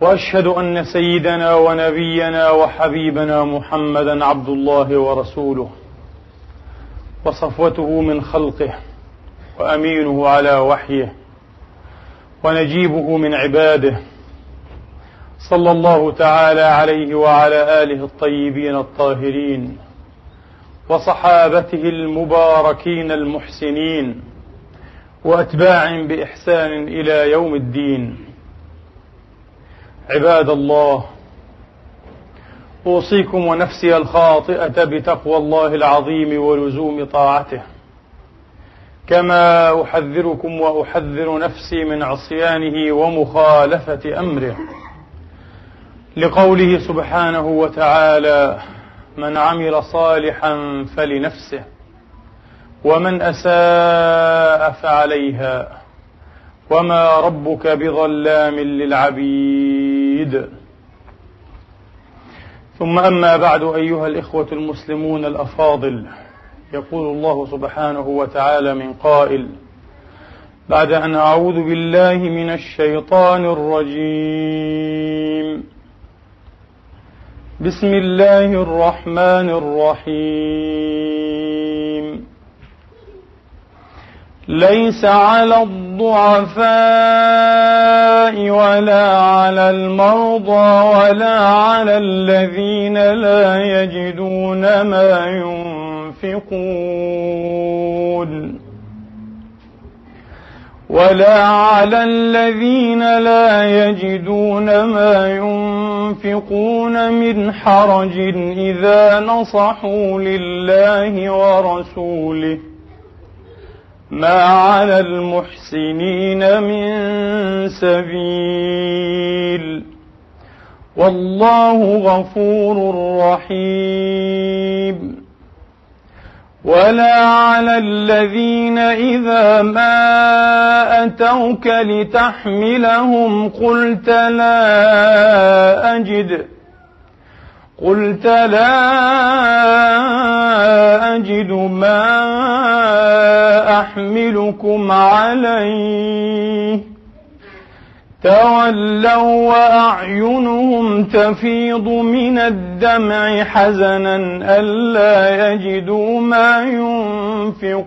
وأشهد أن سيدنا ونبينا وحبيبنا محمدا عبد الله ورسوله وصفوته من خلقه وأمينه على وحيه ونجيبه من عباده. صلى الله تعالى عليه وعلى آله الطيبين الطاهرين وصحابته المباركين المحسنين واتباع بإحسان إلى يوم الدين. عباد الله أوصيكم ونفسي الخاطئة بتقوى الله العظيم ولزوم طاعته. كما أحذركم وأحذر نفسي من عصيانه ومخالفة أمره. لقوله سبحانه وتعالى من عمل صالحا فلنفسه ومن أساء فعليها وما ربك بظلام للعبيد. ثم أما بعد أيها الإخوة المسلمون الأفاضل يقول الله سبحانه وتعالى من قائل بعد أن أعوذ بالله من الشيطان الرجيم. بسم الله الرحمن الرحيم. ليس على الضعفاء ولا على المرضى ولا على الذين لا يجدون ما ينفقون ولا على الذين لا يجدون ما ينفقون من حرج إذا نصحوا لله ورسوله ما على المحسنين من سبيل. والله غفور رحيم. ولا على الذين إذا ما أتوك لتحملهم قلت لا أجد. قلت لا أجد ما أحملكم عليه. تولوا وأعينهم تفيض من الدمع حزنا ألا يجدوا ما ينفقون.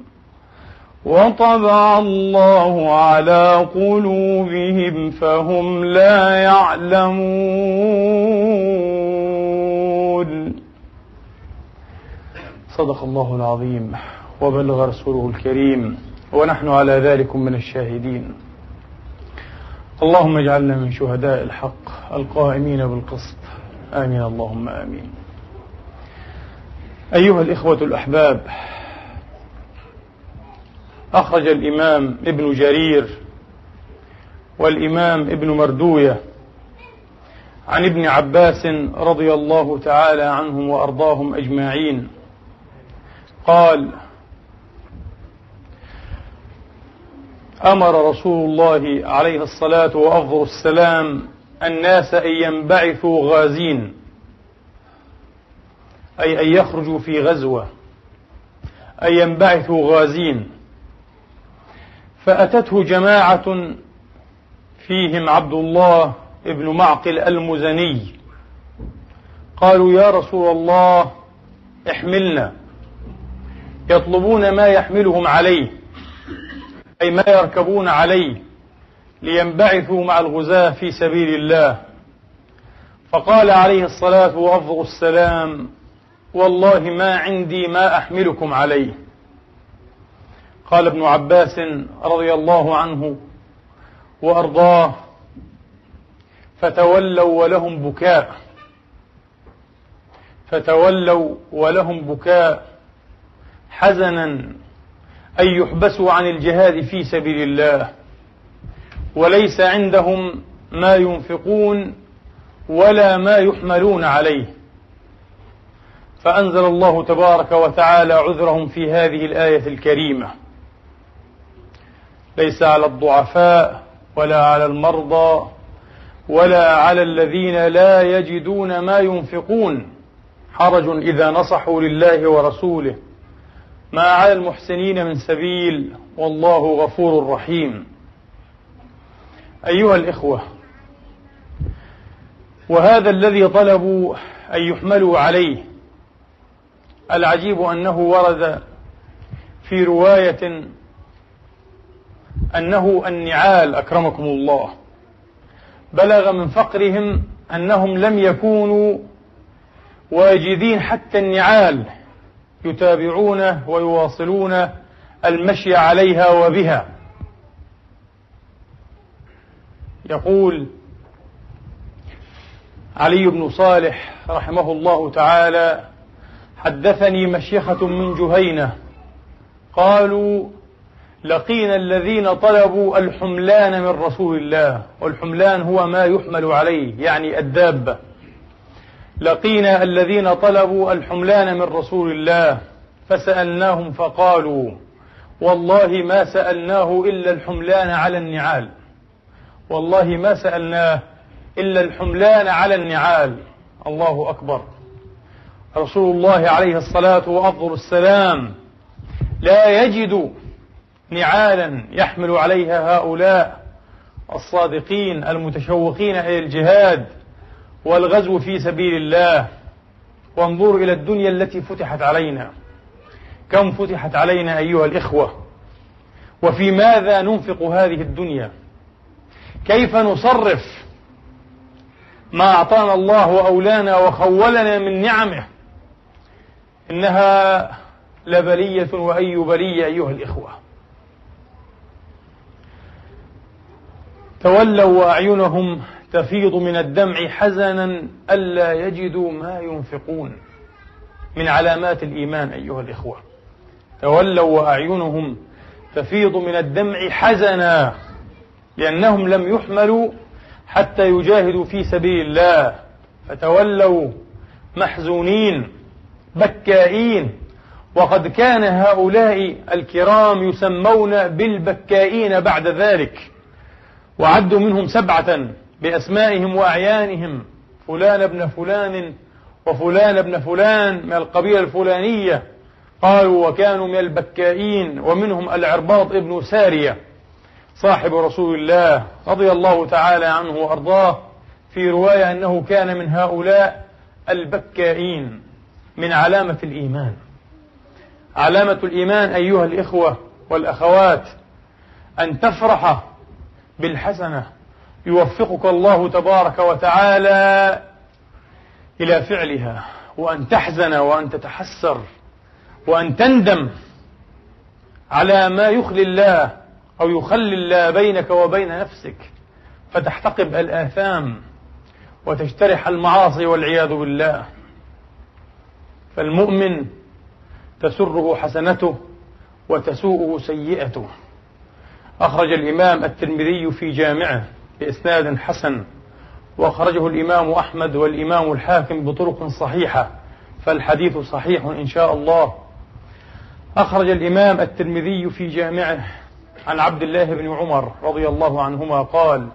وطبع الله على قلوبهم فهم لا يعلمون. صدق الله العظيم وبلغ رسوله الكريم ونحن على ذلك من الشاهدين. اللهم اجعلنا من شهداء الحق القائمين بالقسط. آمين اللهم آمين. أيها الإخوة الأحباب أخرج الإمام ابن جرير والإمام ابن مردوية عن ابن عباس رضي الله تعالى عنهم وأرضاهم أجمعين. قال أمر رسول الله عليه الصلاة وأفضل السلام الناس أن ينبعثوا غازين أي أن يخرجوا في غزوة أن ينبعثوا غازين. فأتته جماعة فيهم عبد الله ابن معقل المزني. قالوا يا رسول الله احملنا. يطلبون ما يحملهم عليه أي ما يركبون عليه لينبعثوا مع الغزاة في سبيل الله. فقال عليه الصلاة وأفضل السلام والله ما عندي ما أحملكم عليه. قال ابن عباس رضي الله عنه وأرضاه فتولوا ولهم بكاء فتولوا ولهم بكاء حزنا أن يحبسوا عن الجهاد في سبيل الله وليس عندهم ما ينفقون ولا ما يحملون عليه. فأنزل الله تبارك وتعالى عذرهم في هذه الآية الكريمة. ليس على الضعفاء ولا على المرضى ولا على الذين لا يجدون ما ينفقون. حرج إذا نصحوا لله ورسوله. ما على المحسنين من سبيل والله غفور رحيم. أيها الإخوة وهذا الذي طلبوا أن يحملوا عليه العجيب أنه ورد في رواية أنه النعال أكرمكم الله. بلغ من فقرهم أنهم لم يكونوا واجدين حتى النعال يتابعونه ويواصلون المشي عليها وبها. يقول علي بن صالح رحمه الله تعالى حدثني مشيخة من جهينة قالوا لقينا الذين طلبوا الحملان من رسول الله والحملان هو ما يحمل عليه يعني الدابة. لقينا الذين طلبوا الحملان من رسول الله فسألناهم فقالوا والله ما سألناه إلا الحملان على النعال. والله ما سألناه إلا الحملان على النعال. الله أكبر. رسول الله عليه الصلاة وأفضل السلام لا يجد نعالا يحمل عليها هؤلاء الصادقين المتشوقين إلى الجهاد والغزو في سبيل الله. وانظروا إلى الدنيا التي فتحت علينا. كم فتحت علينا أيها الإخوة. وفي ماذا ننفق هذه الدنيا؟ كيف نصرف ما أعطانا الله وأولانا وخولنا من نعمه؟ إنها لبلية وأي بلية أيها الإخوة. تولوا وأعينهم تفيض من الدمع حزنا ألا يجدوا ما ينفقون. من علامات الإيمان أيها الإخوة. تولوا وأعينهم تفيض من الدمع حزنا لأنهم لم يحملوا حتى يجاهدوا في سبيل الله. فتولوا محزونين بكائين. وقد كان هؤلاء الكرام يسمون بالبكائين بعد ذلك. وعدوا منهم سبعة بأسمائهم وأعيانهم. فلان ابن فلان وفلان ابن فلان من القبيلة الفلانية. قالوا وكانوا من البكائين ومنهم العرباط ابن سارية. صاحب رسول الله رضي الله تعالى عنه وأرضاه في رواية أنه كان من هؤلاء البكائين من علامة الإيمان. علامة الإيمان أيها الإخوة والأخوات أن تفرح بالحسنة. يوفقك الله تبارك وتعالى إلى فعلها وأن تحزن وأن تتحسر وأن تندم على ما يخلي الله أو يخلي الله بينك وبين نفسك فتحتقب الآثام وتجترح المعاصي والعياذ بالله. فالمؤمن تسره حسنته وتسوءه سيئته. أخرج الإمام الترمذي في جامعه بإسناد حسن وأخرجه الإمام أحمد والإمام الحاكم بطرق صحيحة فالحديث صحيح إن شاء الله. أخرج الإمام الترمذي في جامعه عن عبد الله بن عمر رضي الله عنهما قال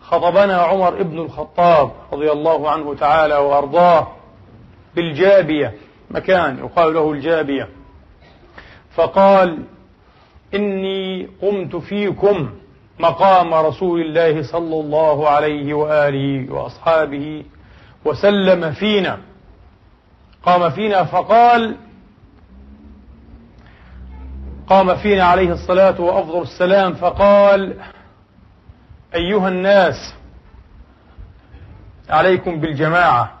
خطبنا عمر ابن الخطاب رضي الله عنه تعالى وأرضاه بالجابية مكان يقال له الجابية. فقال إني قمت فيكم مقام رسول الله صلى الله عليه وآله وأصحابه وسلم فينا. قام فينا فقال قام فينا عليه الصلاة وأفضل السلام فقال أيها الناس عليكم بالجماعة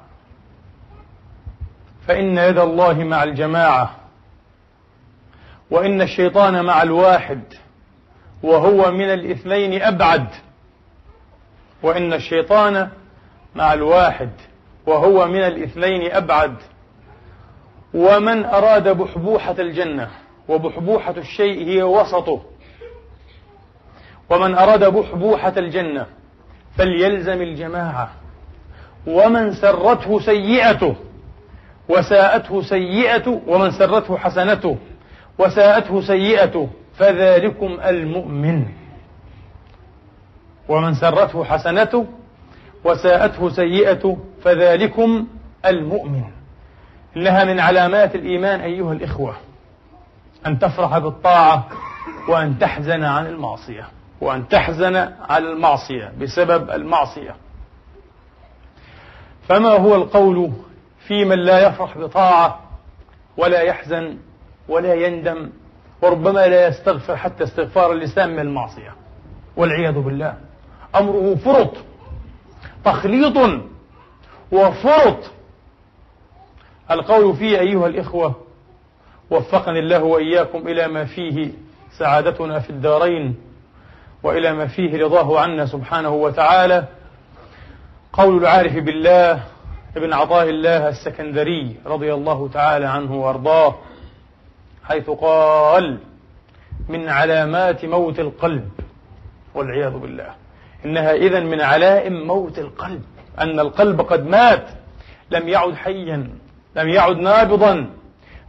فإن يد الله مع الجماعة. وإن الشيطان مع الواحد وهو من الاثنين أبعد. وإن الشيطان مع الواحد وهو من الاثنين أبعد. ومن أراد بحبوحة الجنة وبحبوحة الشيء هي وسطه. ومن أراد بحبوحة الجنة فليلزم الجماعة. ومن سرته سيئته وساءته سيئة ومن سرته حسنته. وساءته سيئته فذلكم المؤمن. ومن سرته حسنته وساءته سيئته فذلكم المؤمن. إنها من علامات الإيمان أيها الإخوة أن تفرح بالطاعة وأن تحزن عن المعصية وأن تحزن على المعصية بسبب المعصية. فما هو القول في من لا يفرح بطاعة ولا يحزن ولا يندم وربما لا يستغفر حتى استغفار اللسان من المعصية. والعياذ بالله. أمره فرط تخليط وفرط. القول فيه أيها الإخوة وفقني الله وإياكم إلى ما فيه سعادتنا في الدارين وإلى ما فيه رضاه عنا سبحانه وتعالى. قول العارف بالله ابن عطاء الله السكندري رضي الله تعالى عنه وأرضاه حيث قال من علامات موت القلب. والعياذ بالله. إنها اذا من علائم موت القلب. أن القلب قد مات لم يعد حيا لم يعد نابضا.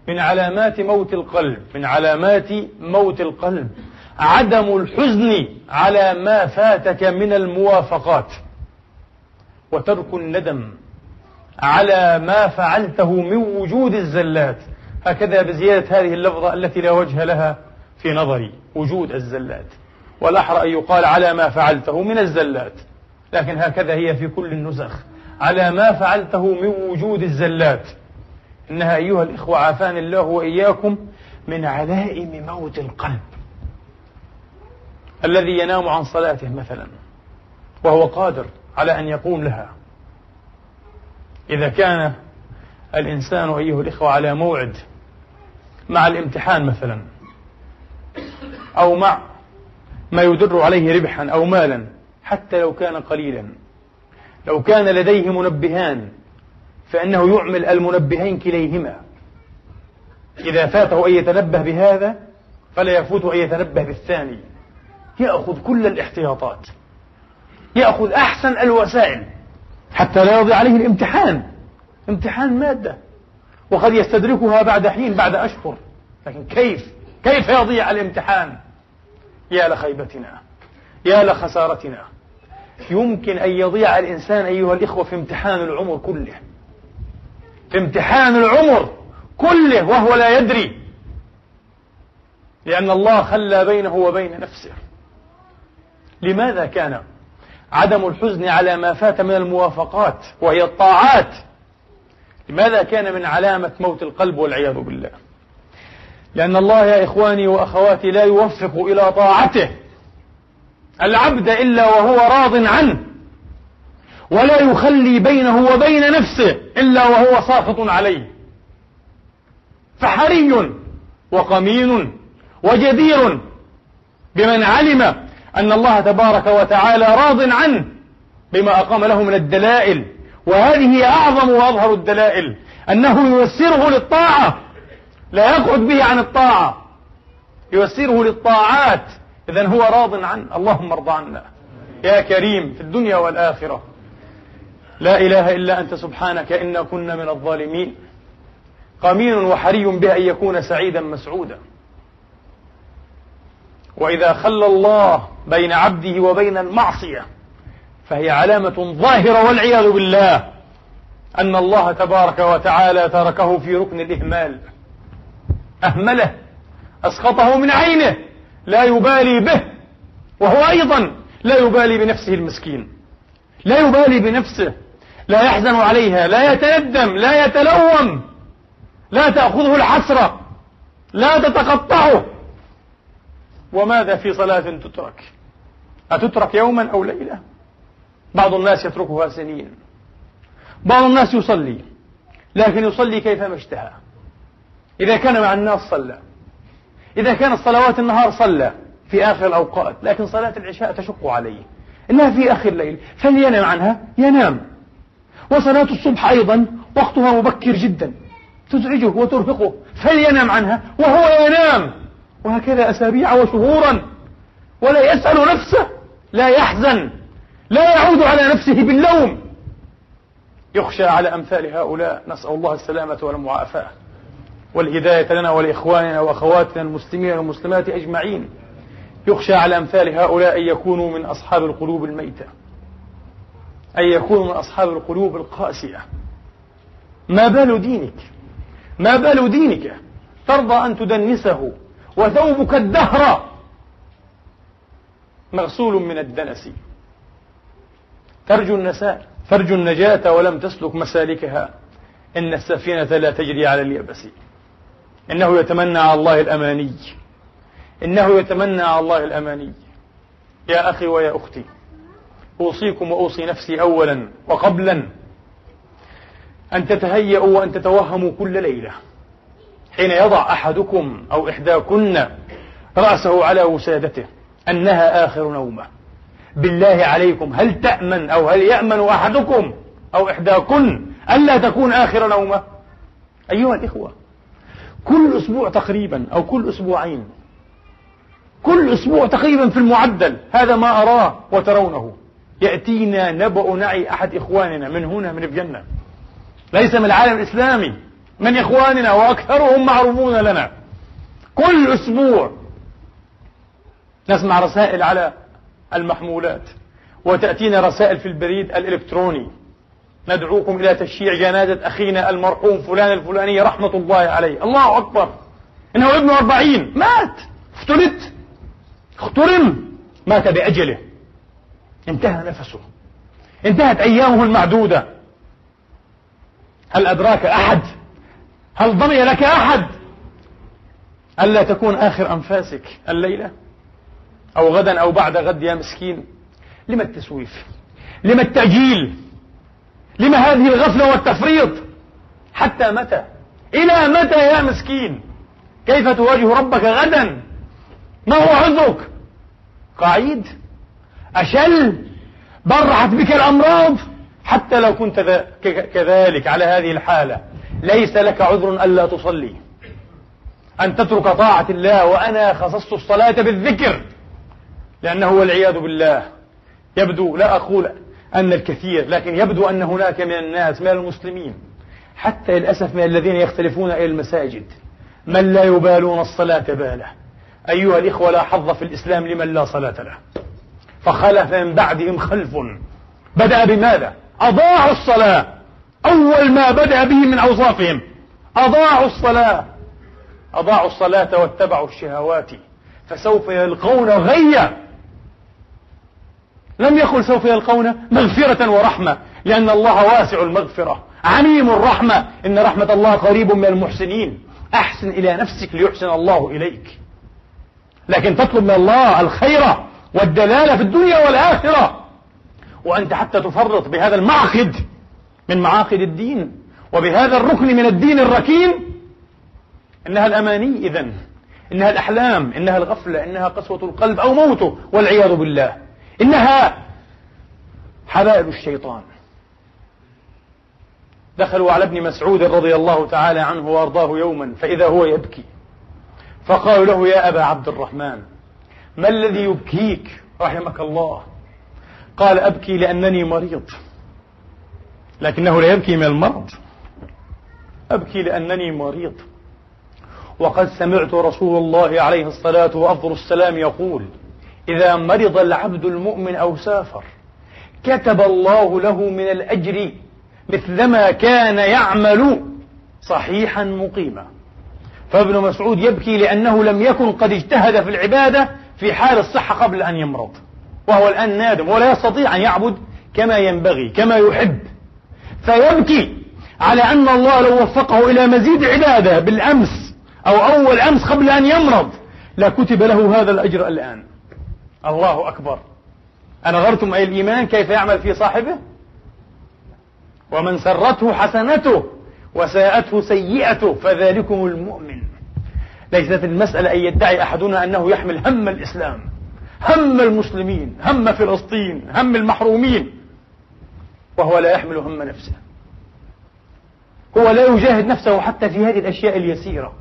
من علامات موت القلب من علامات موت القلب. عدم الحزن على ما فاتك من الموافقات. وترك الندم على ما فعلته من وجود الزلات. هكذا بزيادة هذه اللفظة التي لا وجه لها في نظري وجود الزلات. والأحرى أن يقال على ما فعلته من الزلات. لكن هكذا هي في كل النسخ. على ما فعلته من وجود الزلات. إنها أيها الإخوة عافاني الله وإياكم من علائم موت القلب. الذي ينام عن صلاته مثلا وهو قادر على أن يقوم لها. إذا كان الإنسان أيها الإخوة على موعد مع الامتحان مثلا أو مع ما يدر عليه ربحا أو مالا حتى لو كان قليلا. لو كان لديه منبهان فإنه يعمل المنبهين كليهما. إذا فاته أن يتنبه بهذا فلا يفوته أن يتنبه بالثاني. يأخذ كل الاحتياطات. يأخذ أحسن الوسائل حتى لا يضيع عليه الامتحان. امتحان مادة. وقد يستدركها بعد حين بعد أشهر. لكن كيف؟ كيف يضيع الامتحان؟ يا لخيبتنا يا لخسارتنا. يمكن أن يضيع الإنسان أيها الإخوة في امتحان العمر كله. في امتحان العمر كله وهو لا يدري. لأن الله خلى بينه وبين نفسه. لماذا كان عدم الحزن على ما فات من الموافقات وهي الطاعات؟ لماذا كان من علامة موت القلب والعياذ بالله؟ لأن الله يا إخواني وأخواتي لا يوفق إلى طاعته. العبد إلا وهو راض عنه. ولا يخلي بينه وبين نفسه إلا وهو ساخط عليه. فحري وقمين وجدير بمن علم أن الله تبارك وتعالى راض عنه بما أقام له من الدلائل وهذه أعظم وأظهر الدلائل أنه ييسره للطاعة لا يقعد به عن الطاعة. ييسره للطاعات. إذا هو راض عنه اللهم ارض عنا. يا كريم في الدنيا والآخرة. لا إله إلا أنت سبحانك إنا كنا من الظالمين. قمين وحري به أن يكون سعيدا مسعودا. وإذا خلى الله بين عبده وبين المعصية فهي علامة ظاهرة والعياذ بالله أن الله تبارك وتعالى تركه في ركن الإهمال. أهمله أسقطه من عينه لا يبالي به وهو أيضا لا يبالي بنفسه المسكين. لا يبالي بنفسه لا يحزن عليها لا يتندم لا يتلوم لا تأخذه الحسرة لا تتقطعه. وماذا في صلاة تترك؟ أتترك يوما أو ليلة؟ بعض الناس يتركها سنين. بعض الناس يصلي لكن يصلي كيفما اشتهى. إذا كان مع الناس صلى. إذا كانت صلوات النهار صلى في آخر الأوقات لكن صلاة العشاء تشق عليه. إنها في آخر الليل فلينام عنها ينام. وصلاة الصبح أيضا وقتها مبكر جدا. تزعجه وترهقه فلينام عنها وهو ينام. وهكذا أسابيع وشهورا. ولا يسأل نفسه لا يحزن. لا يعود على نفسه باللوم. يخشى على أمثال هؤلاء. نسأل الله السلامة والمعافاة والهداية لنا ولإخواننا وأخواتنا المسلمين والمسلمات أجمعين. يخشى على أمثال هؤلاء أن يكونوا من أصحاب القلوب الميتة أن يكونوا من أصحاب القلوب القاسية. ما بال دينك؟ ما بال دينك؟ ترضى أن تدنسه وثوبك الدهر. مغسول من الدنس. ترجو النساء. ترجو النجاة ولم تسلك مسالكها. إن السفينة لا تجري على اليبس إنه يتمنى على الله الأماني. إنه يتمنى على الله الأماني. يا أخي ويا أختي أوصيكم وأوصي نفسي أولا وقبلا. أن تتهيأوا وأن تتوهموا كل ليلة. حين يضع أحدكم أو إحداكن رأسه على وسادته أنها آخر نومة. بالله عليكم هل تأمن أو هل يأمن أحدكم أو إحداكن ألا تكون آخر نومة؟ أيها الإخوة كل أسبوع تقريبا أو كل أسبوعين كل أسبوع تقريبا في المعدل هذا ما أراه وترونه. يأتينا نبأ نعي أحد إخواننا من هنا من الجنة. ليس من العالم الإسلامي من إخواننا وأكثرهم معروفون لنا. كل أسبوع نسمع رسائل على المحمولات وتأتينا رسائل في البريد الإلكتروني. ندعوكم إلى تشييع جنازة أخينا المرحوم فلان الفلاني رحمة الله عليه. الله أكبر. إنه ابن أربعين. مات. افتلت اخترم. مات بأجله. انتهى نفسه. انتهت أيامه المعدودة. هل أدراك أحد؟ هل ضمن لك أحد؟ ألا تكون آخر أنفاسك الليلة؟ أو غدا أو بعد غد يا مسكين. لما التسويف؟ لما التأجيل؟ لما هذه الغفلة والتفريط؟ حتى متى؟ إلى متى يا مسكين؟ كيف تواجه ربك غدا؟ ما هو عذرك؟ قعيد أشل؟ برحت بك الأمراض؟ حتى لو كنت كذلك على هذه الحالة ليس لك عذر ألا تصلي. أن تترك طاعة الله وأنا خصصت الصلاة بالذكر. لأنه والعياذ بالله. يبدو لا أقول أن الكثير لكن يبدو أن هناك من الناس من المسلمين حتى للأسف من الذين يختلفون إلى المساجد من لا يبالون الصلاة باله. أيها الإخوة لا حظ في الإسلام لمن لا صلاة له. فخلف من بعدهم خلف. بدأ بماذا؟ أضاعوا الصلاة. أول ما بدأ به من أوصافهم. أضاعوا الصلاة. أضاعوا الصلاة واتبعوا الشهوات. فسوف يلقون غيا. لم يقل سوف يلقون مغفرة ورحمة لأن الله واسع المغفرة عميم الرحمة. إن رحمة الله قريب من المحسنين. أحسن إلى نفسك ليحسن الله إليك. لكن تطلب من الله الخير والدلالة في الدنيا والآخرة. وأنت حتى تفرط بهذا المعقد من معاقد الدين وبهذا الركن من الدين الركين. إنها الأماني إذن إنها الأحلام إنها الغفلة إنها قسوة القلب أو موته والعياذ بالله. إنها حبائل الشيطان. دخلوا على ابن مسعود رضي الله تعالى عنه وأرضاه يوما فإذا هو يبكي. فقالوا له يا أبا عبد الرحمن ما الذي يبكيك؟ رحمك الله. قال أبكي لأنني مريض لكنه لا يبكي من المرض. أبكي لأنني مريض. وقد سمعت رسول الله عليه الصلاة وأفضل السلام يقول إذا مرض العبد المؤمن أو سافر كتب الله له من الأجر مثلما كان يعمل صحيحا مقيما. فابن مسعود يبكي لأنه لم يكن قد اجتهد في العبادة في حال الصحة قبل أن يمرض. وهو الآن نادم ولا يستطيع أن يعبد كما ينبغي كما يحب. فيبكي على أن الله لو وفقه إلى مزيد عبادة بالأمس أو أول أمس قبل أن يمرض لكتب له هذا الأجر الآن. الله أكبر. أنظرتم أي الإيمان كيف يعمل في صاحبه؟ ومن سرته حسنته وساءته سيئته فذلكم المؤمن. ليست المسألة أن يدعي أحدنا أنه يحمل هم الإسلام هم المسلمين هم فلسطين هم المحرومين وهو لا يحمل هم نفسه. هو لا يجاهد نفسه حتى في هذه الأشياء اليسيرة.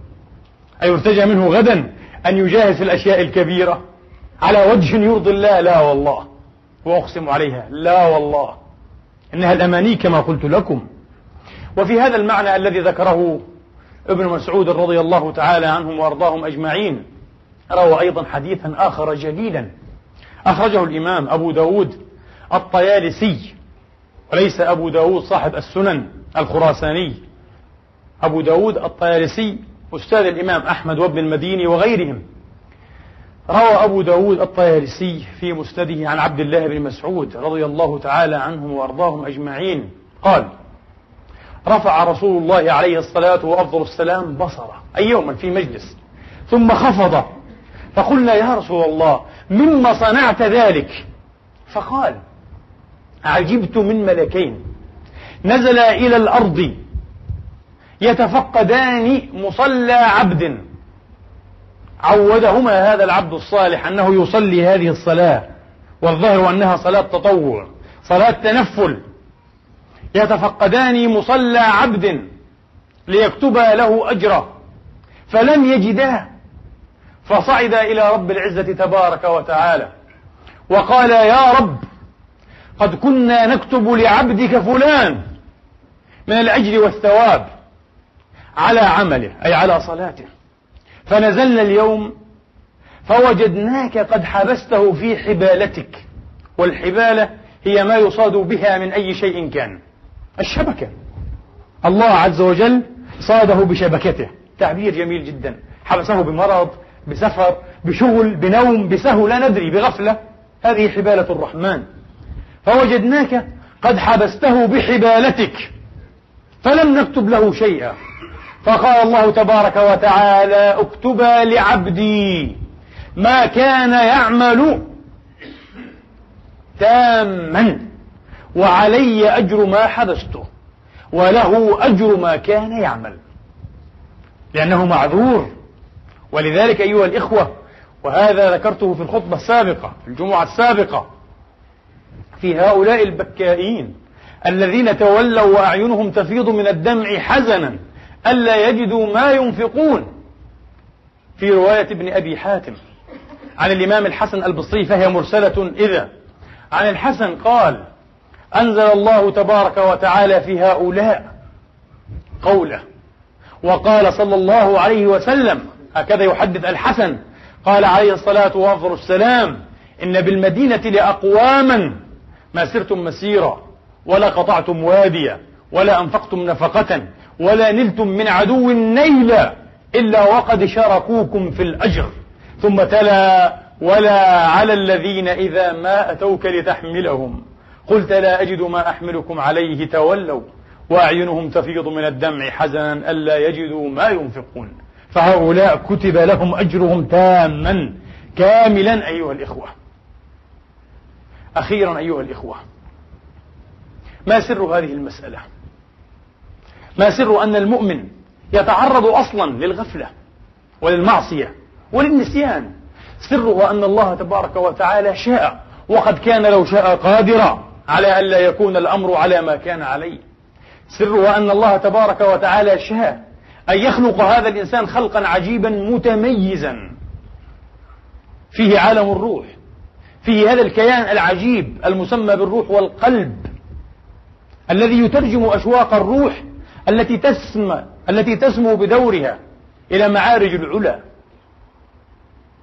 أيرتجى منه غدا أن يجاهد في الأشياء الكبيرة؟ على وجه يرضي الله لا والله. وأقسم عليها لا والله. إنها الأماني كما قلت لكم. وفي هذا المعنى الذي ذكره ابن مسعود رضي الله تعالى عنهم وأرضاهم أجمعين روى أيضا حديثا آخر جليلا. أخرجه الإمام أبو داود الطيالسي وليس أبو داود صاحب السنن الخراساني. أبو داود الطيالسي أستاذ الإمام أحمد وابن المديني وغيرهم. روى أبو داود الطيالسي في مسنده عن عبد الله بن مسعود رضي الله تعالى عنهم وأرضاهم أجمعين. قال رفع رسول الله عليه الصلاة وأفضل السلام بصره أي يوما في مجلس ثم خفض فقلنا يا رسول الله مما صنعت ذلك؟ فقال عجبت من ملكين نزلا إلى الأرض يتفقدان مصلى عبد. عودهما هذا العبد الصالح أنه يصلي هذه الصلاة والظاهر أنها صلاة تطوع صلاة تنفل. يتفقدان مصلى عبد ليكتبا له أجرا فلم يجدا فصعد إلى رب العزة تبارك وتعالى وقال يا رب قد كنا نكتب لعبدك فلان من الأجر والثواب على عمله أي على صلاته. فنزلنا اليوم فوجدناك قد حبسته في حبالتك. والحبالة هي ما يصاد بها من أي شيء كان. الشبكة. الله عز وجل صاده بشبكته. تعبير جميل جدا. حبسه بمرض بسفر بشغل بنوم بسهو لا ندري بغفلة. هذه حبالة الرحمن. فوجدناك قد حبسته بحبالتك. فلم نكتب له شيئا. فقال الله تبارك وتعالى اكتبا لعبدي ما كان يعمل تاما وعلي أجر ما حبسته وله أجر ما كان يعمل. لأنه معذور. ولذلك أيها الإخوة وهذا ذكرته في الخطبة السابقة في الجمعة السابقة في هؤلاء البكائين الذين تولوا وأعينهم تفيض من الدمع حزنا ألا يجدوا ما ينفقون. في رواية ابن أبي حاتم عن الإمام الحسن البصري فهي مرسلة إذا. عن الحسن قال أنزل الله تبارك وتعالى في هؤلاء قوله. وقال صلى الله عليه وسلم هكذا يحدث الحسن قال عليه الصلاة وأفضل السلام إن بالمدينة لأقواما ما سرتم مسيرا ولا قطعتم واديا ولا أنفقتم نفقة ولا نلتم من عدو نيلا إلا وقد شاركوكم في الأجر. ثم تلا ولا على الذين إذا ما أتوك لتحملهم. قلت لا أجد ما أحملكم عليه تولوا. وأعينهم تفيض من الدمع حزنا ألا يجدوا ما ينفقون. فهؤلاء كتب لهم أجرهم تاما كاملا أيها الإخوة. أخيرا أيها الإخوة ما سر هذه المسألة؟ ما سر أن المؤمن يتعرض أصلا للغفلة وللمعصية وللنسيان. سره أن الله تبارك وتعالى شاء وقد كان لو شاء قادرا على ألا يكون الأمر على ما كان عليه. سره أن الله تبارك وتعالى شاء أن يخلق هذا الإنسان خلقا عجيبا متميزا. فيه عالم الروح فيه هذا الكيان العجيب المسمى بالروح والقلب الذي يترجم أشواق الروح التي تسمى التي تسمو بدورها إلى معارج العلا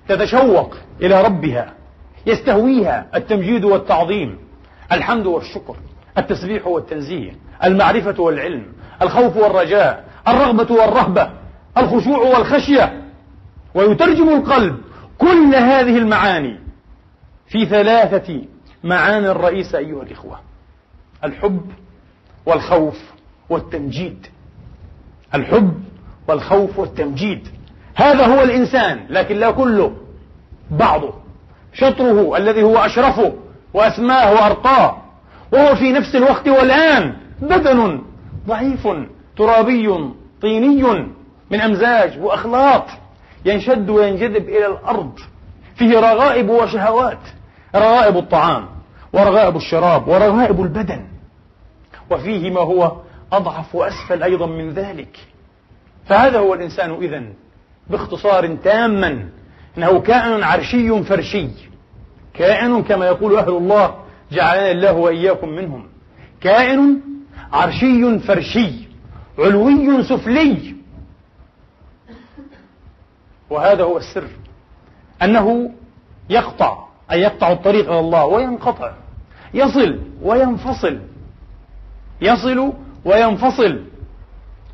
تتشوق إلى ربها يستهويها التمجيد والتعظيم الحمد والشكر التسبيح والتنزيه المعرفة والعلم الخوف والرجاء الرغبة والرهبة الخشوع والخشية. ويترجم القلب كل هذه المعاني في ثلاثة معاني رئيسة أيها الإخوة الحب والخوف والتمجيد. الحب والخوف والتمجيد. هذا هو الإنسان لكن لا كله بعضه. شطره الذي هو أشرفه وأسماه وأرقاه وهو في نفس الوقت والآن بدن ضعيف ترابي طيني من أمزاج وأخلاط ينشد وينجذب إلى الأرض. فيه رغائب وشهوات رغائب الطعام ورغائب الشراب ورغائب البدن. وفيه ما هو أضعف وأسفل أيضا من ذلك. فهذا هو الإنسان إذن باختصار تاما إنه كائن عرشي فرشي. كائن كما يقول أهل الله جعلنا الله وإياكم منهم. كائن عرشي فرشي علوي سفلي. وهذا هو السر. أنه يقطع أي يقطع الطريق إلى الله وينقطع يصل وينفصل. يصل وينفصل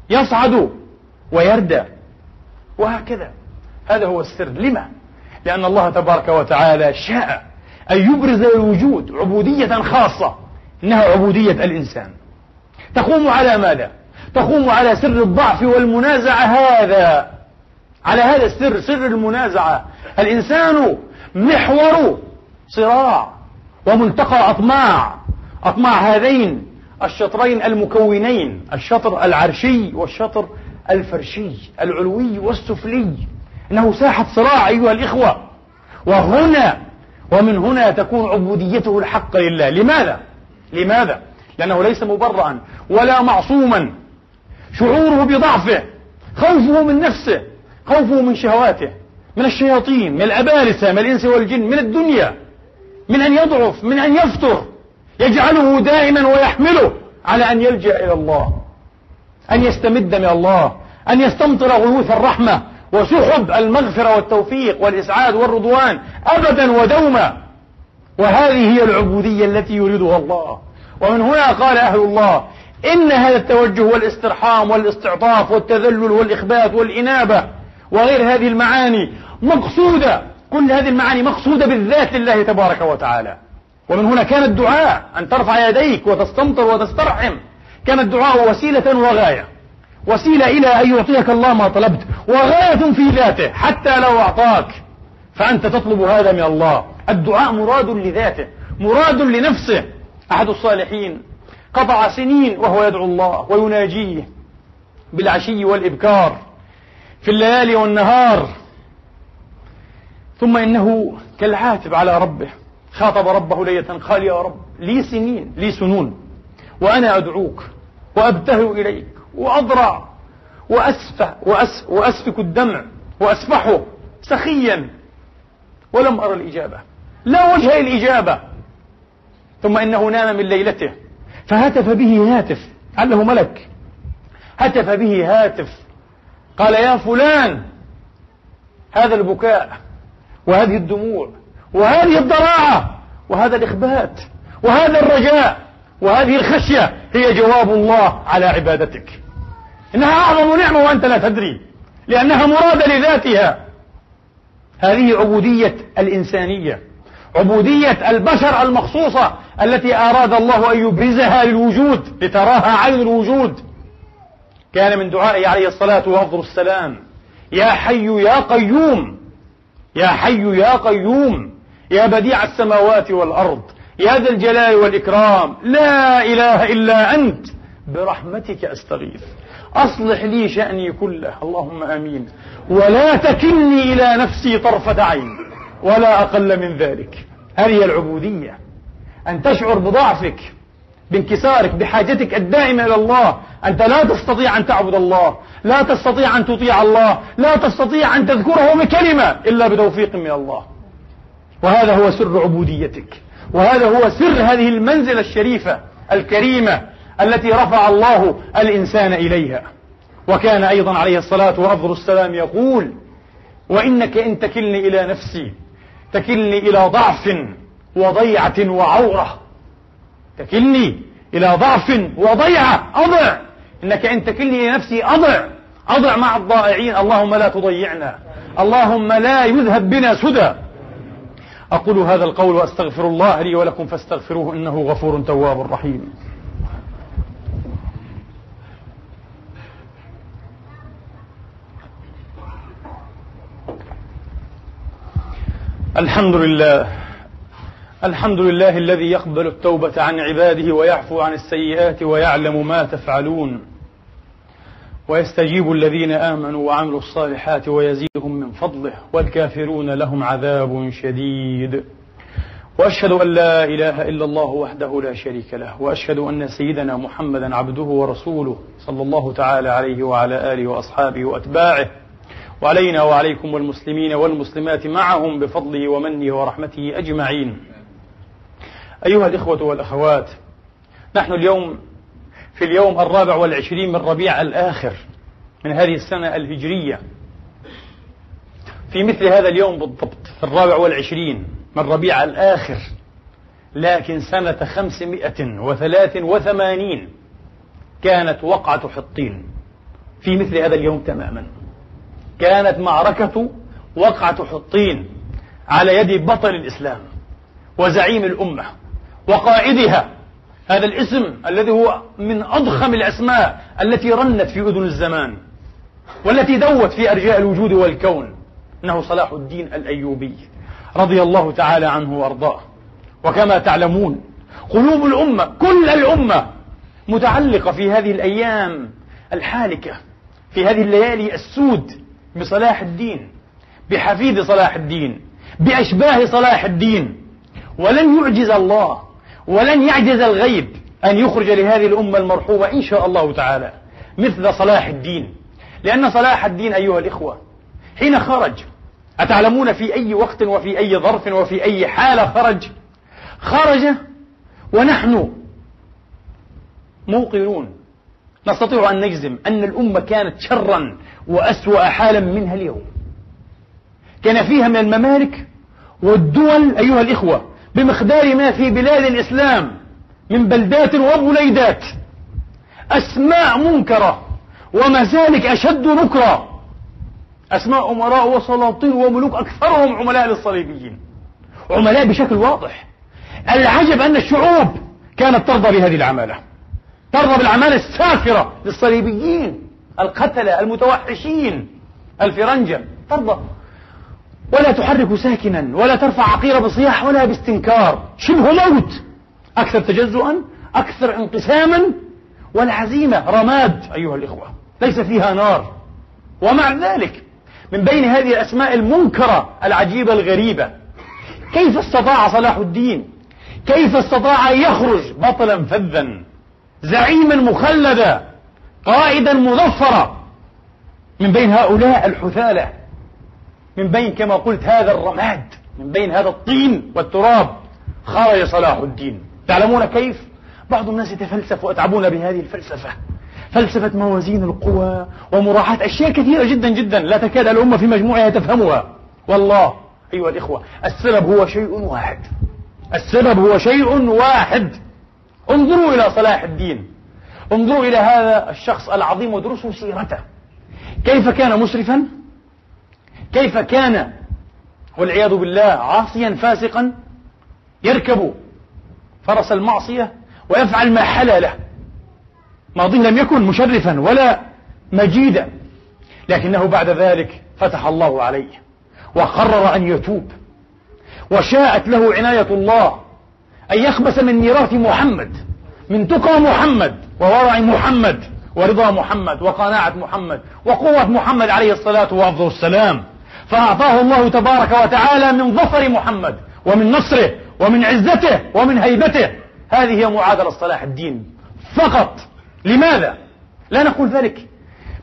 يصعد ويردى وهكذا. هذا هو السر. لما؟ لأن الله تبارك وتعالى شاء أن يبرز للوجود عبودية خاصة إنها عبودية الإنسان. تقوم على ماذا؟ تقوم على سر الضعف والمنازعة هذا. على هذا السر سر المنازعة. الإنسان محور صراع وملتقى أطماع. أطماع هذين الشطرين المكونين الشطر العرشي والشطر الفرشي العلوي والسفلي. إنه ساحة صراع أيها الإخوة. وهنا ومن هنا تكون عبوديته الحق لله. لماذا؟ لماذا؟ لأنه ليس مبرأ ولا معصوما. شعوره بضعفه خوفه من نفسه خوفه من شهواته من الشياطين من الأبالسة من الإنس والجن من الدنيا. من أن يضعف من أن يفتر. يجعله دائما ويحمله على أن يلجأ إلى الله أن يستمد من الله أن يستمطر غيوث الرحمة وسحب المغفرة والتوفيق والإسعاد والرضوان أبدا ودوما. وهذه هي العبودية التي يريدها الله. ومن هنا قال أهل الله إن هذا التوجه والإسترحام والإستعطاف والتذلل والإخبات والإنابة وغير هذه المعاني مقصودة كل هذه المعاني مقصودة بالذات لله تبارك وتعالى. ومن هنا كان الدعاء أن ترفع يديك وتستمطر وتسترحم. كان الدعاء وسيلة وغاية. وسيلة إلى أن يعطيك الله ما طلبت. وغاية في ذاته حتى لو أعطاك. فأنت تطلب هذا من الله. الدعاء مراد لذاته. مراد لنفسه. أحد الصالحين. قطع سنين وهو يدعو الله ويناجيه بالعشي والإبكار في الليالي والنهار. ثم إنه كالعاتب على ربه. خاطب ربه ليلة قال يا رب لي سنين لي سنون. وأنا أدعوك وأبتهل إليك وأضرع وأسفه وأس وأسفك الدمع وأسفحه سخيا. ولم أرى الإجابة. لا وجه الإجابة. ثم إنه نام من ليلته. فهتف به هاتف. علّه ملك هتف به هاتف. قال يا فلان هذا البكاء وهذه الدموع وهذه الضراعة وهذا الإخبات وهذا الرجاء وهذه الخشية هي جواب الله على عبادتك. إنها أعظم نعمة وأنت لا تدري لأنها مرادة لذاتها. هذه عبودية الإنسانية عبودية البشر المخصوصة التي أراد الله أن يبرزها للوجود لتراها عين الوجود. كان من دعائه عليه الصلاة وأفضل السلام يا حي يا قيوم يا حي يا قيوم يا بديع السماوات والأرض يا ذا الجلال والإكرام لا إله إلا أنت. برحمتك أستغيث. أصلح لي شأني كله. اللهم آمين. ولا تكلني إلى نفسي طرفة عين ولا أقل من ذلك. هذه العبودية. أن تشعر بضعفك بانكسارك بحاجتك الدائمة إلى الله. أنت لا تستطيع أن تعبد الله لا تستطيع أن تطيع الله لا تستطيع أن تذكره بكلمة إلا بتوفيق من الله. وهذا هو سر عبوديتك. وهذا هو سر هذه المنزلة الشريفة الكريمة التي رفع الله الإنسان إليها. وكان أيضا عليه الصلاة وأفضل السلام يقول وإنك إن تكلني إلى نفسي تكلني إلى ضعف وضيعة وعورة. تكلني إلى ضعف وضيعة أضع. إنك إن تكلني إلى نفسي أضع. أضع مع الضائعين. اللهم لا تضيعنا. اللهم لا يذهب بنا سدى. أقول هذا القول وأستغفر الله لي ولكم فاستغفروه إنه غفور تواب رحيم. الحمد لله. الحمد لله الذي يقبل التوبة عن عباده ويعفو عن السيئات ويعلم ما تفعلون. ويستجيب الذين آمنوا وعملوا الصالحات ويزيدهم من فضله. والكافرون لهم عذاب شديد. وأشهد أن لا إله إلا الله وحده لا شريك له. وأشهد أن سيدنا محمدا عبده ورسوله صلى الله تعالى عليه وعلى آله وأصحابه وأتباعه. وعلينا وعليكم والمسلمين والمسلمات معهم بفضله ومنه ورحمته أجمعين. أيها الإخوة والأخوات نحن اليوم في اليوم الرابع والعشرين من ربيع الآخر من هذه السنة الهجرية. في مثل هذا اليوم بالضبط في الرابع والعشرين من ربيع الآخر لكن سنة خمسمائة وثلاث وثمانين كانت وقعة حطين في مثل هذا اليوم تماما. كانت معركة وقعة حطين على يد بطل الإسلام وزعيم الأمة وقائدها هذا الاسم الذي هو من أضخم الأسماء التي رنت في أذن الزمان والتي دوت في أرجاء الوجود والكون. إنه صلاح الدين الأيوبي رضي الله تعالى عنه وأرضاه. وكما تعلمون قلوب الأمة كل الأمة متعلقة في هذه الأيام الحالكة في هذه الليالي السود بصلاح الدين بحفيد صلاح الدين بأشباه صلاح الدين. ولن يعجز الله ولن يعجز الغيب أن يخرج لهذه الأمة المرحومة إن شاء الله تعالى مثل صلاح الدين. لأن صلاح الدين أيها الإخوة حين خرج أتعلمون في أي وقت وفي أي ظرف وفي أي حالة خرج؟ خرج ونحن موقنون. نستطيع أن نجزم أن الأمة كانت شرا وأسوأ حالا منها اليوم. كان فيها من الممالك والدول أيها الإخوة بمقدار ما في بلاد الإسلام من بلدات وبليدات. أسماء منكرة ومسالك أشد نكرة. أسماء أمراء وسلاطين وملوك أكثرهم عملاء للصليبيين. عملاء بشكل واضح. العجب أن الشعوب كانت ترضى بهذه العمالة. ترضى بالعمالة السافرة للصليبيين القتلة المتوحشين الفرنجة. ترضى. ولا تحرك ساكنا ولا ترفع عقيرة بصياح ولا باستنكار. شبه موت. أكثر تجزؤا أكثر انقساما. والعزيمة رماد أيها الإخوة. ليس فيها نار. ومع ذلك من بين هذه الأسماء المنكرة العجيبة الغريبة. كيف استطاع صلاح الدين؟ كيف استطاع أن يخرج بطلا فذا؟ زعيما مخلدا؟ قائدا مظفرا؟ من بين هؤلاء الحثالة. من بين كما قلت هذا الرماد. من بين هذا الطين والتراب خرج صلاح الدين. تعلمون كيف؟ بعض الناس يتفلسف ويتعبون بهذه الفلسفة. فلسفة موازين القوى ومراعاة أشياء كثيرة جدا جدا لا تكاد الأمة في مجموعها تفهمها. والله أيها الإخوة السبب هو شيء واحد. السبب هو شيء واحد. انظروا إلى صلاح الدين. انظروا إلى هذا الشخص العظيم وادرسوا سيرته. كيف كان مسرفا؟ كيف كان والعياذ بالله عاصيا فاسقا؟ يركب فرس المعصية ويفعل ما حلا له. ماضيه لم يكن مشرفا ولا مجيدا لكنه بعد ذلك فتح الله عليه وقرر أن يتوب وشاءت له عناية الله أن يخبس من ميراث محمد من تقى محمد وورع محمد ورضا محمد وقناعة محمد وقوة محمد عليه الصلاة والسلام فأعطاه الله تبارك وتعالى من ظفر محمد ومن نصره ومن عزته ومن هيبته. هذه هي معادلة صلاح الدين فقط. لماذا؟ لا نقول ذلك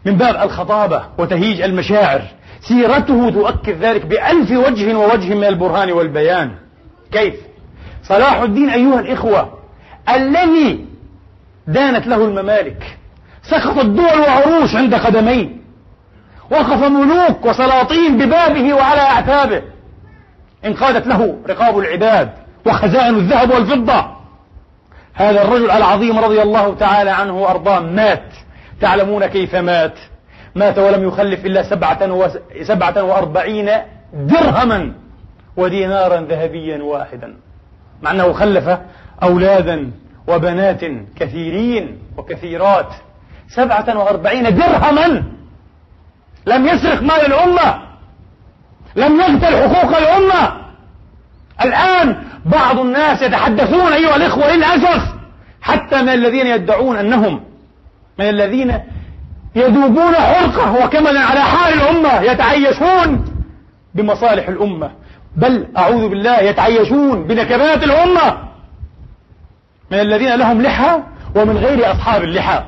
من باب الخطابة وتهيج المشاعر سيرته تؤكد ذلك بألف وجه ووجه من البرهان والبيان كيف؟ صلاح الدين أيها الإخوة الذي دانت له الممالك سقطت دول وعروش عند قدميه وقف ملوك وسلاطين ببابه وعلى أعتابه انقادت له رقاب العباد وخزائن الذهب والفضة هذا الرجل العظيم رضي الله تعالى عنه وأرضاه مات. تعلمون كيف مات. مات ولم يخلف إلا سبعة, و... سبعة وأربعين درهما ودينارا ذهبيا واحدا. مع أنه خلف أولادا وبنات كثيرين وكثيرات. سبعة وأربعين درهما لم يسرق مال الأمة لم يقتل حقوق الأمة. الآن بعض الناس يتحدثون أيها الإخوة للأسف حتى من الذين يدعون أنهم من الذين يذوبون حرقة وكملا على حال الأمة يتعيشون بمصالح الأمة. بل أعوذ بالله يتعيشون بنكبات الأمة. من الذين لهم لحى ومن غير أصحاب اللحى.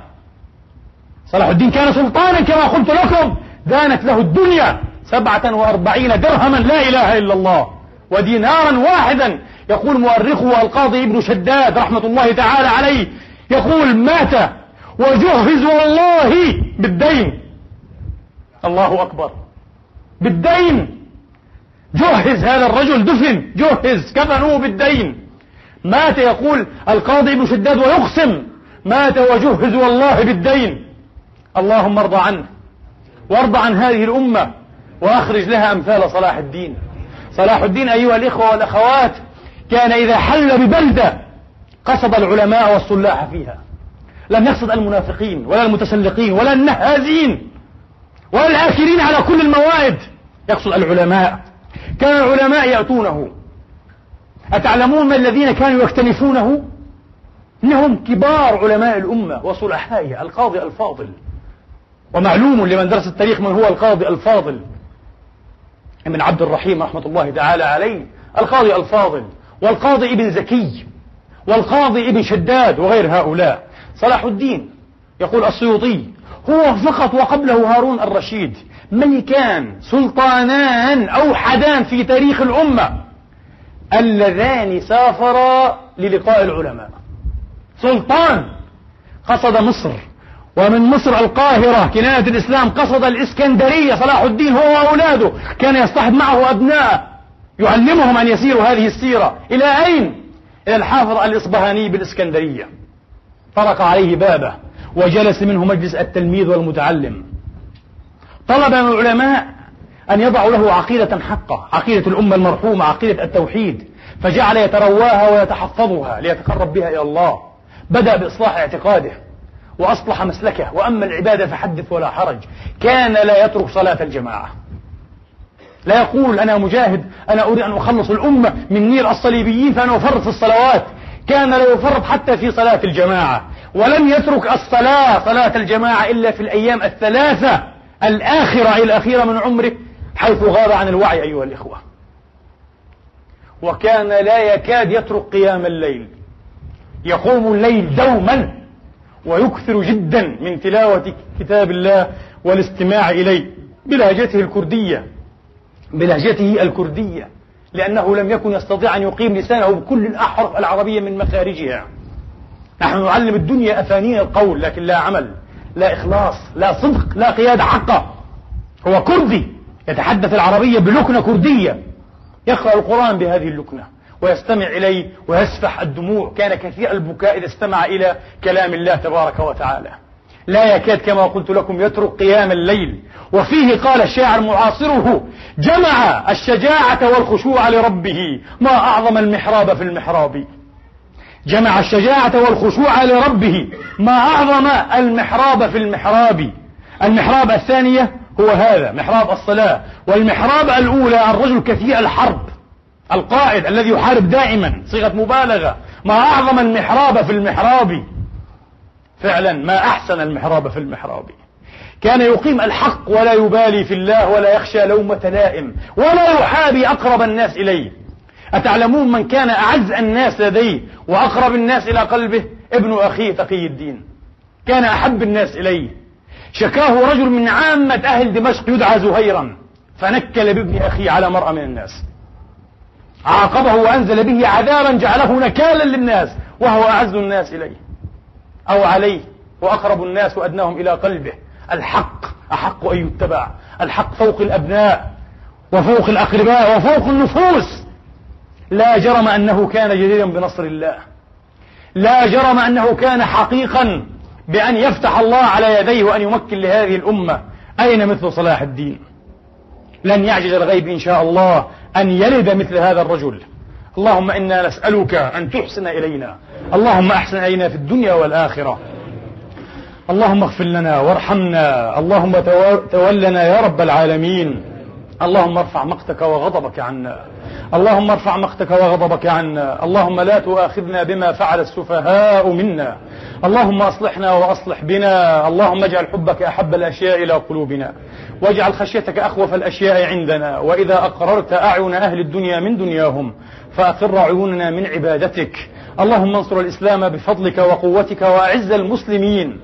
صلاح الدين كان سلطانا كما قلت لكم. دانت له الدنيا سبعة وأربعين درهما لا إله إلا الله ودينارا واحدا يقول مؤرخه القاضي ابن شداد رحمة الله تعالى عليه يقول مات وجهز والله بالدين. الله أكبر. بالدين. جهز هذا الرجل دفن جهز كفنوه بالدين. مات يقول القاضي ابن شداد ويقسم مات وجهز والله بالدين. اللهم ارضى عنه وارضى عن هذه الأمة وأخرج لها أمثال صلاح الدين. صلاح الدين أيها الإخوة والأخوات كان إذا حل ببلدة قصد العلماء والصلاح فيها. لم يقصد المنافقين ولا المتسلقين ولا النهازين ولا الآكلين على كل الموائد. يقصد العلماء. كان العلماء يأتونه. أتعلمون من الذين كانوا يكتنفونه؟ إنهم كبار علماء الأمة وصلحائها القاضي الفاضل. ومعلوم لمن درس التاريخ من هو القاضي الفاضل. ابن عبد الرحيم رحمة الله تعالى عليه القاضي الفاضل. والقاضي ابن زكي والقاضي ابن شداد وغير هؤلاء. صلاح الدين يقول السيوطي هو فقط وقبله هارون الرشيد ملكان سلطانان أوحدان في تاريخ الأمة اللذان سافرا للقاء العلماء. سلطان قصد مصر ومن مصر القاهرة كناية الإسلام قصد الإسكندرية. صلاح الدين هو وأولاده كان يصطحب معه أبناء. يعلمهم أن يسيروا هذه السيرة. إلى أين؟ إلى الحافظ الإصبهاني بالإسكندرية. طرق عليه بابه وجلس منه مجلس التلميذ والمتعلم. طلب من العلماء أن يضعوا له عقيدة حقة عقيدة الأمة المرحومة عقيدة التوحيد. فجعل يترواها ويتحفظها ليتقرب بها إلى الله. بدأ بإصلاح اعتقاده وأصلح مسلكه. وأما العبادة فحدث ولا حرج. كان لا يترك صلاة الجماعة. لا يقول أنا مجاهد أنا أريد أن أخلص الأمة من نير الصليبيين فأنا أفرط في الصلوات. كان لا يفرط حتى في صلاة الجماعة. ولم يترك الصلاة صلاة الجماعة إلا في الأيام الثلاثة الآخرة الأخيرة من عمره حيث غاب عن الوعي أيها الإخوة. وكان لا يكاد يترك قيام الليل. يقوم الليل دوما ويكثر جدا من تلاوة كتاب الله والاستماع إليه بلهجته الكردية. بلهجته الكردية لأنه لم يكن يستطيع أن يقيم لسانه بكل الأحرف العربية من مخارجها. نحن نعلم الدنيا أفانين القول لكن لا عمل لا إخلاص لا صدق لا قيادة حقة هو كردي يتحدث العربية بلكنة كردية. يقرأ القرآن بهذه اللكنة ويستمع إليه ويسفح الدموع. كان كثير البكاء إذا استمع إلى كلام الله تبارك وتعالى. لا يكاد كما قلت لكم يترك قيام الليل. وفيه قال الشاعر معاصره جمع الشجاعة والخشوع لربه. ما أعظم المحراب في المحراب. جمع الشجاعة والخشوع لربه. ما أعظم المحراب في المحراب. المحراب الثانية هو هذا محراب الصلاة. والمحراب الأولى الرجل كثير الحرب. القائد الذي يحارب دائما صيغة مبالغة. ما أعظم المحراب في المحراب. فعلا ما أحسن المحراب في المحراب. كان يقيم الحق ولا يبالي في الله ولا يخشى لومة لائم ولا يحابي أقرب الناس إليه. أتعلمون من كان أعز الناس لديه وأقرب الناس إلى قلبه؟ ابن أخيه تقي الدين. كان أحب الناس إليه. شكاه رجل من عامة أهل دمشق يدعى زهيرا. فنكل بابن أخيه على مرأة من الناس. عاقبه وأنزل به عذابا جعله نكالا للناس وهو أعز الناس إليه. أو عليه وأقرب الناس وأدناهم إلى قلبه. الحق أحق أن يتبع. الحق فوق الأبناء وفوق الأقرباء وفوق النفوس. لا جرم أنه كان جديرا بنصر الله. لا جرم أنه كان حقيقا بأن يفتح الله على يديه وأن يمكن لهذه الأمة. أين مثل صلاح الدين؟ لن يعجز الغيب إن شاء الله أن يلد مثل هذا الرجل. اللهم إنا نسألك أن تحسن إلينا. اللهم أحسن إلينا في الدنيا والآخرة. اللهم اغفر لنا وارحمنا. اللهم تولنا يا رب العالمين. اللهم ارفع مقتك وغضبك عنا. اللهم ارفع مقتك وغضبك عنا. اللهم لا تؤاخذنا بما فعل السفهاء منا. اللهم أصلحنا وأصلح بنا. اللهم اجعل حبك أحب الأشياء إلى قلوبنا. واجعل خشيتك أخوف الأشياء عندنا. وإذا أقررت أعين أهل الدنيا من دنياهم فأقر عيوننا من عبادتك. اللهم انصر الإسلام بفضلك وقوتك وأعز المسلمين.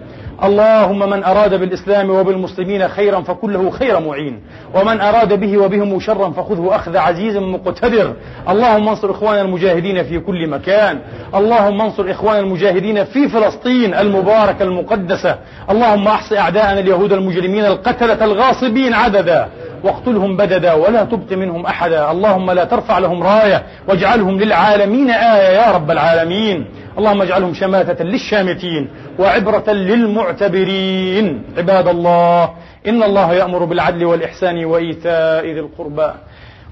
اللهم من أراد بالإسلام وبالمسلمين خيرا فكله خير معين. ومن أراد به وبهم شرا فخذه أخذ عزيز مقتدر. اللهم انصر إخوان المجاهدين في كل مكان. اللهم انصر إخوان المجاهدين في فلسطين المباركة المقدسة. اللهم أحص أعداءنا اليهود المجرمين القتلة الغاصبين عددا. واقتلهم بددا ولا تبق منهم أحدا. اللهم لا ترفع لهم راية واجعلهم للعالمين آية يا رب العالمين. اللهم اجعلهم شماتة للشامتين وعبرة للمعتبرين. عباد الله إن الله يأمر بالعدل والإحسان وإيتاء ذي القربى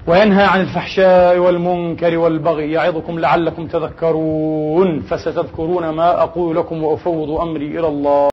وينهى عن الفحشاء والمنكر والبغي يعظكم لعلكم تذكرون. فستذكرون ما أقول لكم وأفوض أمري إلى الله.